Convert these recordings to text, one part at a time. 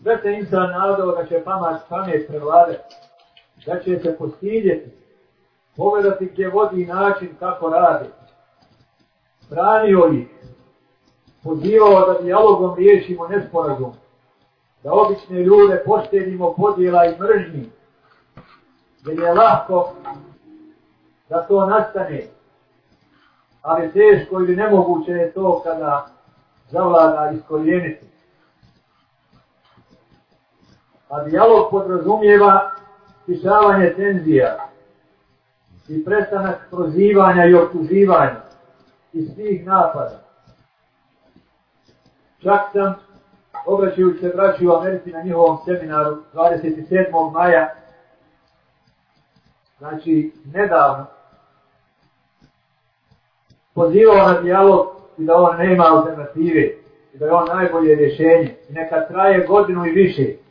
da se insan nadao da će pamet, pamet prevladati, da će se postiljeti, pogledati gdje vodi način kako radi. Branio ih, pozivao da dijalogom riješimo nesporazum, da obične ljude poštedimo podjela i mržnji, jer je lahko da to nastane, ali teško ili nemoguće je to kada zavlada iskorijeniti. A dijalog podrazumijeva pišavanje tenzija i prestanak prozivanja i optuživanja i svih napada. Čak sam, obraćajući se braći u Americi na njihovom seminaru 27. maja, znači nedavno, pozivao na dijalog i da on nema alternative i da je on najbolje rješenje i neka traje godinu i više.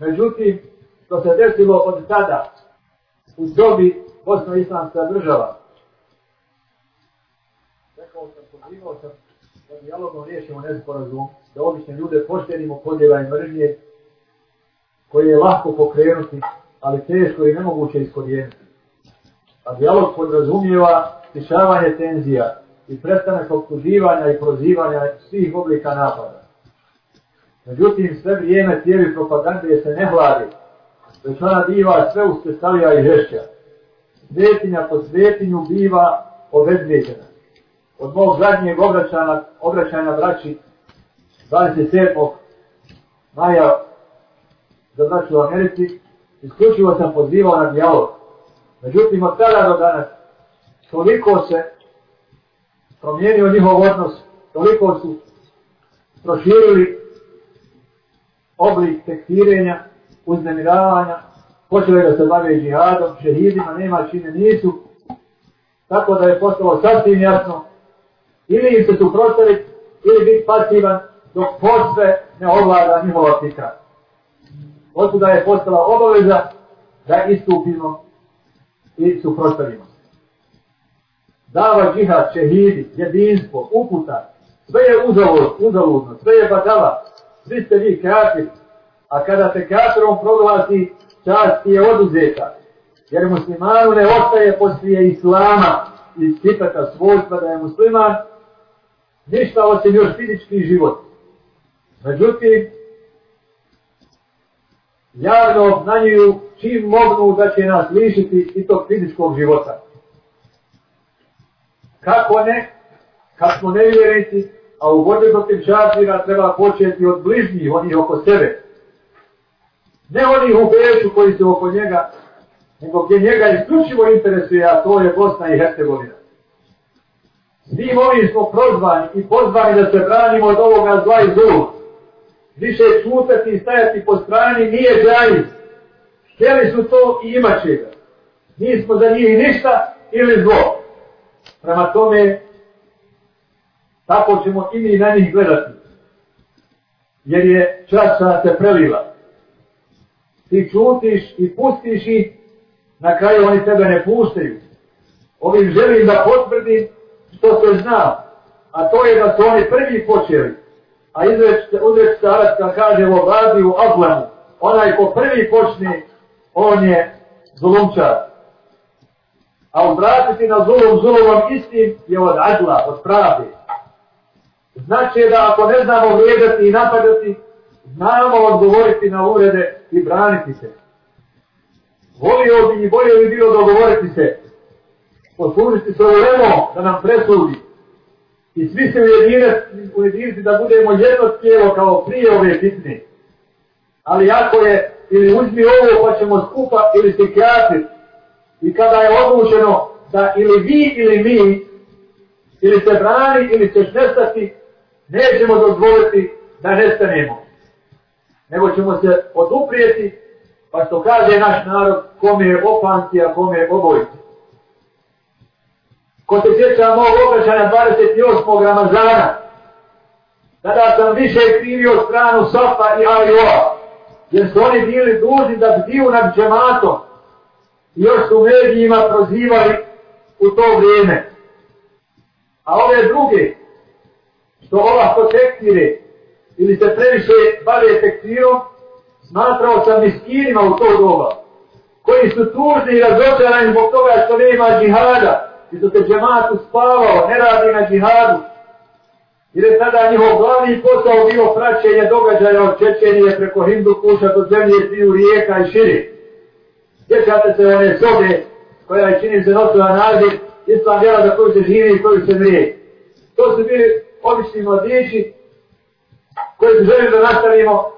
Međutim, što se desilo od tada u dobi Bosno-Islamska država. Rekao sam, pozivao sam da dijalogom riješimo nesporazum, da obične ljude poštenimo podjela i mržnje koje je lahko pokrenuti, ali teško i nemoguće iskorijeniti. A dijalog podrazumijeva stišavanje tenzija i prestanak optuživanja i prozivanja svih oblika napada. Međutim, sve vrijeme cijeli propagande se ne hladi, već ona biva sve uspestavija i žešća. Svetinja po svetinju biva obezvjeđena. Od mog zadnjeg obraćanja, obraćanja braći 27. maja za braću u Americi, isključivo sam pozivao na dijalog. Međutim, od tada do danas, toliko se promijenio njihov odnos, toliko su proširili oblik tekstirenja, uznemiravanja, počeli da se bave džihadom, šehidima, nema čine nisu, tako da je postalo sasvim jasno, ili im se suprostaviti, ili biti pasivan, dok posve ne ovlada njihova fikra. Otuda je postala obaveza da istupimo i suprostavimo. Dava džihad, šehidi, jedinstvo, uputa, sve je uzalud, uzaludno, sve je badala, svi ste vi kafir, a kada se kafirom proglasi, čast je oduzeta, jer muslimanu ne ostaje poslije islama i sipeta svojstva da je musliman, ništa osim još fizički život. Međutim, javno obznanjuju čim mognu da će nas lišiti i tog fizičkog života. Kako ne? Kad smo nevjerenici, a u borbi protiv džazira treba početi od bližnjih, onih oko sebe. Ne onih u Beću koji su oko njega, nego gdje njega isključivo interesuje, a to je Bosna i Hercegovina. Svim ovim smo prozvani i pozvani da se branimo od ovoga zla i zlu. Više čutati i stajati po strani nije džajiz. Htjeli su to i imat će ga. Nismo za njih ništa ili zlo. Prema tome, tako ćemo i mi na njih gledati. Jer je časa se prelila. Ti čutiš i pustiš ih, na kraju oni tebe ne puštaju. Ovim želim da potvrdim što se zna, a to je da su oni prvi počeli. A izreć se Arabska kaže u obradi u Ablanu, onaj ko prvi počne, on je zulumčar. A obratiti na zulum zulumom istim je od adla, od pravde. Znači da ako ne znamo vrijedati i napadati, znamo odgovoriti na urede i braniti se. Volio bi i bolje bi bilo dogovoriti se, poslužiti se ulemo da nam presudi i svi se ujediniti da budemo jedno tijelo kao prije ove bitne. Ali ako je, ili uzmi ovo pa ćemo skupa ili se kreati i kada je odlučeno da ili vi ili mi ili se brani ili ćeš nestati, nećemo dozvoliti da nestanemo. Nego ćemo se oduprijeti, pa što kaže naš narod, kome je opanci, a kome je obojici. Ko se sjeća mog obraćanja 28. Ramazana, tada sam više krivio stranu Sofa i Alioa, jer su oni bili dužni da bdiju nad džematom i još su medijima prozivali u to vrijeme. A ove druge, što ovako tekstire ili se previše bave tekstirom, smatrao sam miskinima u to doba, koji su tužni i razočarani zbog toga što nema džihada, i što se džematu spavao, ne radi na džihadu, jer je tada njihov glavni posao bio praćenje događaja od Čečenije preko Hindu kuća do zemlje sviju rijeka i širi. Sjećate se one sobe koja je čini se nosila naziv Islam vjera za koju se živi i koju se mrije. To su bili obični mladići koji su želi da nastavimo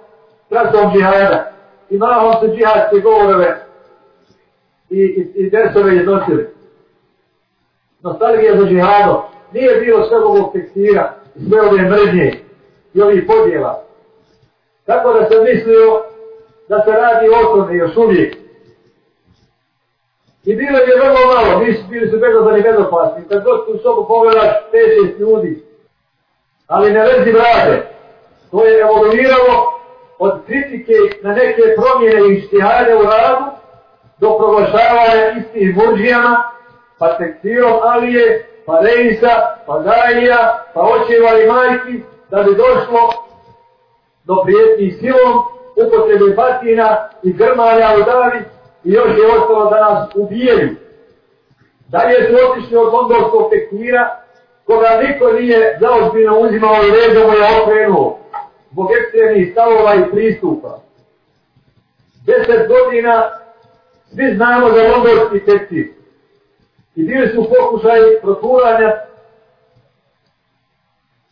trasom džihada. I mahom su džihadske govorove i, i, i desove iznosili. Nostalgija za džihadom. Nije bilo sve ovog tekstira, sve ove mržnje i ovih podjela. Tako da sam mislio da se radi o tome još uvijek. I bilo je vrlo malo, nisu bili su bezazani bezopasni. Kad god u sobu pogledaš 5-6 ljudi, ali ne vezi brade, to je evoluiralo od kritike na neke promjene i štihade u radu do proglašavanja istih murđijama, pa tekstirom Alije, pa Reisa, pa Gajija, pa očeva i majki, da bi došlo do prijetnji silom, upotrebe batina i grmanja u davi, i još je ostalo da nas ubijaju. Dalje su otišli od londonskog tekstira, koga niko nije zaozbiljno uzimao i redom je okrenuo, zbog ekstremnih stavova i pristupa. Deset godina svi znamo za londonski tekstil. I bili su pokušaj proturanja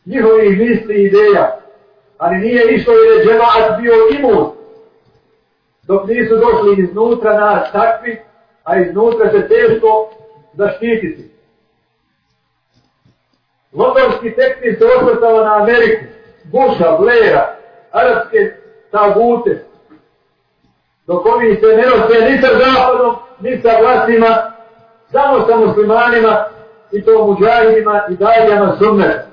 njihovih misli i ideja. Ali nije išlo jer je džemaat bio imun. Dok nisu došli iznutra nas takvi, a iznutra se teško zaštititi. Londonski tekstil se osvrtao na Ameriku, Busha, Blaira, arapske tagute, dok oni se ne nose ni sa zapadom, ni sa vlastima, samo sa muslimanima i to muđahidima i dajljama sunneta.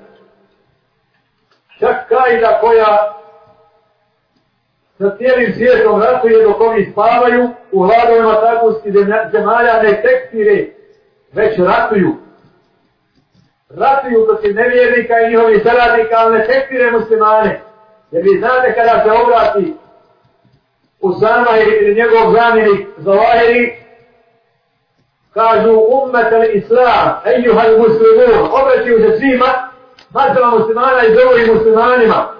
Čak kajda koja sa cijelim svijetom ratuje dok oni spavaju u hladovima takunskih zemalja ne tekstire, već ratuju. Ratuju protiv nevjernika i njihovih saradnika, ali ne tekstire muslimane. Jer vi znate kada se obrati Usama ili njegov zamjenik Zawahiri, kažu ummet al islam, ejuhal muslimun, obraćaju se svima, mazala muslimana i zovu muslimanima,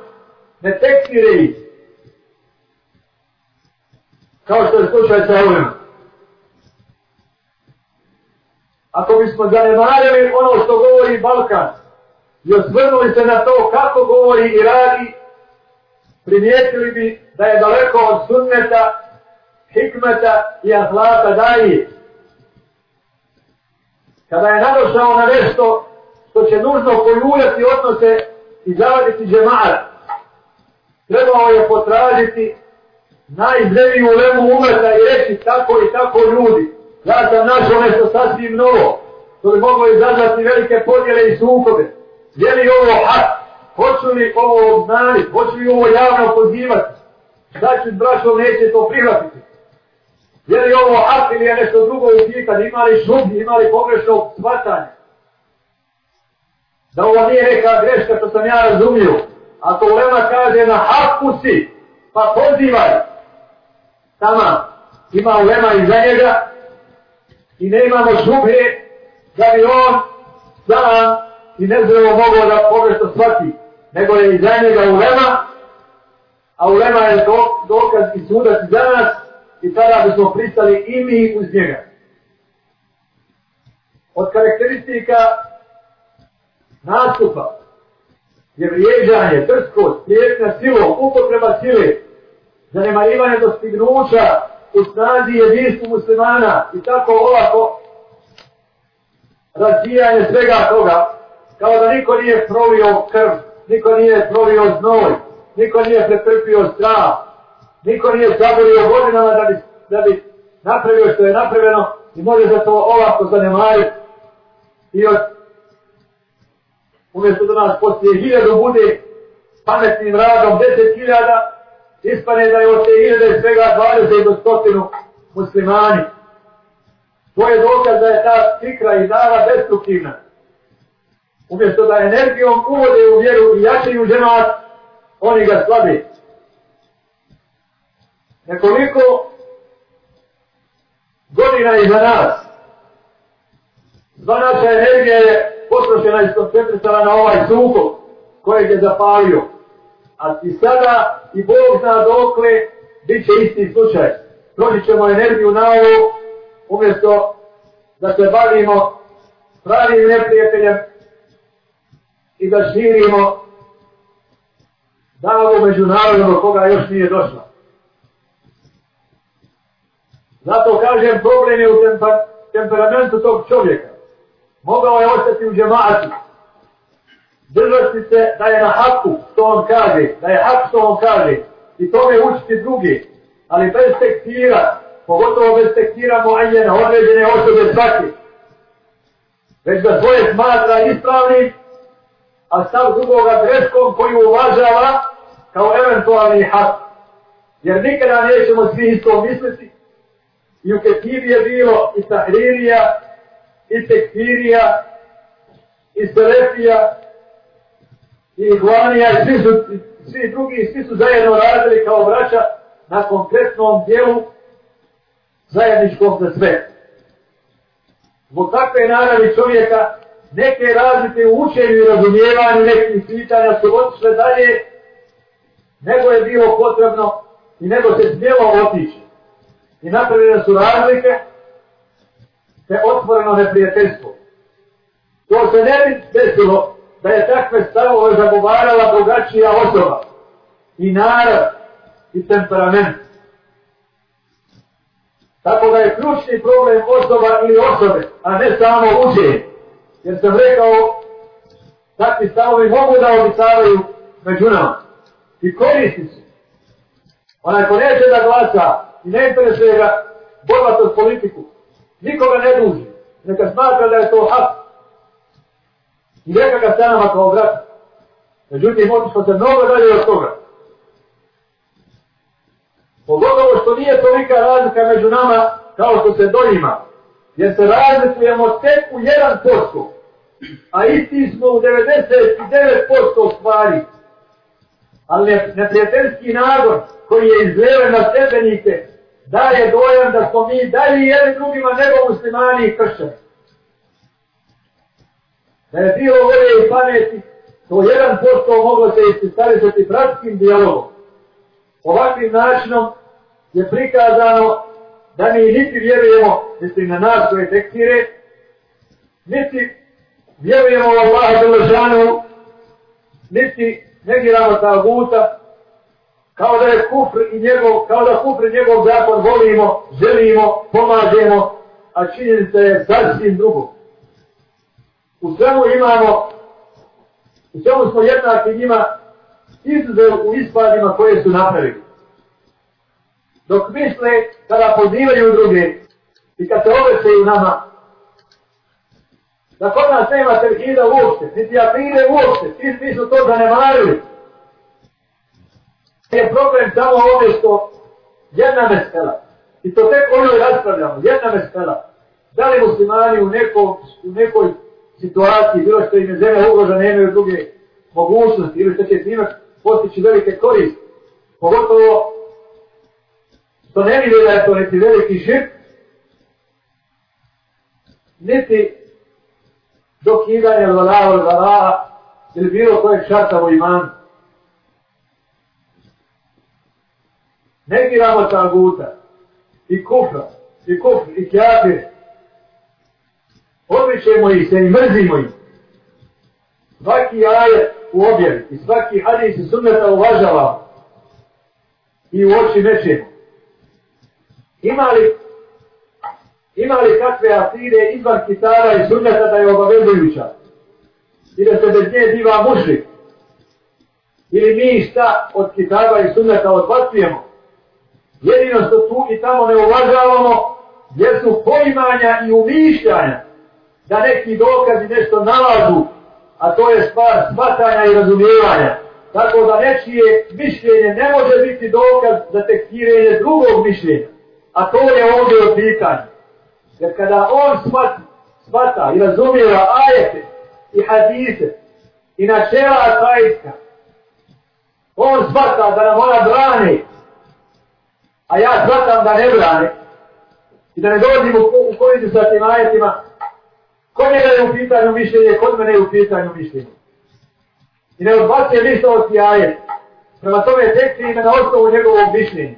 ne tekstire ih. Kao što je slučaj sa ovima. Ako bismo zanemarili ono što govori Balkan i osvrnuli se na to kako govori i radi, primijetili bi da je daleko od sunneta, hikmeta i ahlata daji. Kada je nadošao na nešto što će nužno pojuljati odnose i zavaditi džemara, trebao je potražiti najzreviju lemu umeta i reći tako i tako ljudi. Ja sam našao nešto sasvim novo, što bi moglo izazvati velike podjele i sukobe. Je li ovo hak? Hoću li ovo obznaniti? Hoću li ovo javno pozivati? Znači, braćo, neće to prihvatiti. Je li ovo hak ili je nešto drugo u pitanju? Ima li šubi, ima li pogrešno shvatanje? Da ovo nije neka greška što sam ja razumio. Ako Ulema kaže na haku si, pa pozivaj. Tama ima Ulema iza njega i ne imamo šube da bi on sam i ne mogao da pogrešno shvati. Nego je iza njega Ulema, a Ulema je do, dokaz i sudac za nas i tada bismo pristali i mi uz njega. Od karakteristika nastupa je vrijeđanje, trskost, prijetna silom, upotreba sile, zanemarivanje dostignuća u snazi jedinstvu muslimana i tako olako razvijanje svega toga, kao da niko nije prolio krv, niko nije prolio znoj, niko nije pretrpio strah, Niko nije zaborio godinama da bi, da bi napravio što je napravljeno i može za to olako zanemariti. I od umjesto da nas poslije hiljadu bude pametnim radom deset hiljada, ispane da je od te hiljade svega 20 do stotinu muslimani. To je dokaz da je ta fikra i dava destruktivna. Umjesto da energijom uvode u vjeru i jačaju džemat, oni ga slabi. Nekoliko godina iza nas, sva naša energija je potrošena i skoncentrisana na ovaj sukob kojeg je zapalio. A ti sada i Bog zna dokle bit će isti slučaj. Trošit ćemo energiju na ovo umjesto da se bavimo pravim neprijateljem i da širimo davu međunarodnog koga još nije došla. Zato kažem, problem je u temper, temperamentu tog čovjeka. Mogao je ostati u džematu. Držati se da je na haku, što on kaže, da je hak što on kaže. I to je učiti drugi. Ali bez tekstira, pogotovo bez tekstira mojena, određene osobe svaki. Već da svoje smatra ispravni, a stav drugoga greškom koji uvažava kao eventualni hak. Jer nikada nećemo svi isto misliti. I u Ketivi je bilo i Tahririja, i Tekfirija, i Selefija, i Iguanija, i svi, su, svi drugi, svi su zajedno radili kao braća na konkretnom dijelu zajedničkom za sve. Zbog takve naravi čovjeka, neke razlike u učenju i razumijevanju nekih pitanja su otišle dalje, nego je bilo potrebno i nego se smjelo otići. I napravljene su razlike, te otvoreno neprijateljstvo. To se ne bi desilo da je takve stavove zagovarala drugačija osoba i narod i temperament. Tako da je ključni problem osoba ili osobe, a ne samo učenje. Jer sam rekao, takvi stavovi mogu da obitavaju među nama. I koristi se. Onaj ko neće da glasa i ne interesuje ga borba s politiku, nikoga ne duži. Neka smatra da je to hak. I neka ga stanama kao brat. Međutim, otišlo se mnogo dalje od toga. Pogotovo što nije tolika razlika među nama kao što se dojima. Jer se razlikujemo tek u 1%. A isti smo u 99% stvari. Ali neprijateljski nagon koji je izleven na stepenike daje dojam da smo mi dalje jedni drugima nego muslimani i kršćani. Da je bilo volje i pameti, to 1% moglo se ististaviti bratskim dijalogom ovakvim načinom je prikazano da mi niti vjerujemo, mislim na nas koje tekstire, niti vjerujemo u Allaha Đelešanu, niti negiramo ta guta, kao da je kufr i njegov, kao da kufr i njegov zakon volimo, želimo, pomažemo, a činjenica je sasvim drugo. U svemu imamo, u svemu smo jednaki njima, izuzev u ispadima koje su napravili. Dok misle kada pozivaju druge i kad se obećaju nama, da kod nas nema terhida uopšte, niti apride uopšte, ti svi su to zanemarili. Je problem samo ovdje što jedna mesela, i to tek ono raspravljamo, jedna mesela, da li muslimani u, nekom, u nekoj situaciji, bilo što im je zemlja ugrožena, nemaju druge mogućnosti, ili što će njima postići velike koriste. Pogotovo što ne vidi da je to neki veliki žip, niti dokidanje vlada od vlada ili bilo kojeg šarta u imanu. Negiramo taguta i kufra i kufr i kjafir. Odličemo ih se i mrzimo ih. Svaki ajet u objavi i svaki hadis i sunneta uvažava i u oči nećemo. Ima li, ima li kakve aside izvan kitara i sunneta da je obavezujuća? I da se bez nje diva mušlik? Ili mi šta od kitaba i sunneta odbacujemo? Jedino što tu i tamo ne uvažavamo, jer su poimanja i umišljanja da neki dokazi nešto nalažu, a to je stvar smatanja i razumijevanja. Tako da nečije mišljenje ne može biti dokaz za tekstiranje drugog mišljenja. A to je ovdje od pitanja. Jer kada on smata, smata i razumijeva ajete i hadise i načela atajska, On smata da nam ona brane, a ja smatam da ne brane i da ne dolazim u, u koridu sa tim ajetima, kod njega je u pitanju mišljenje, kod mene je u pitanju mišljenje. I ne odbacuje ništa od ti. Prema tome tekst ime na osnovu njegovog mišljenja.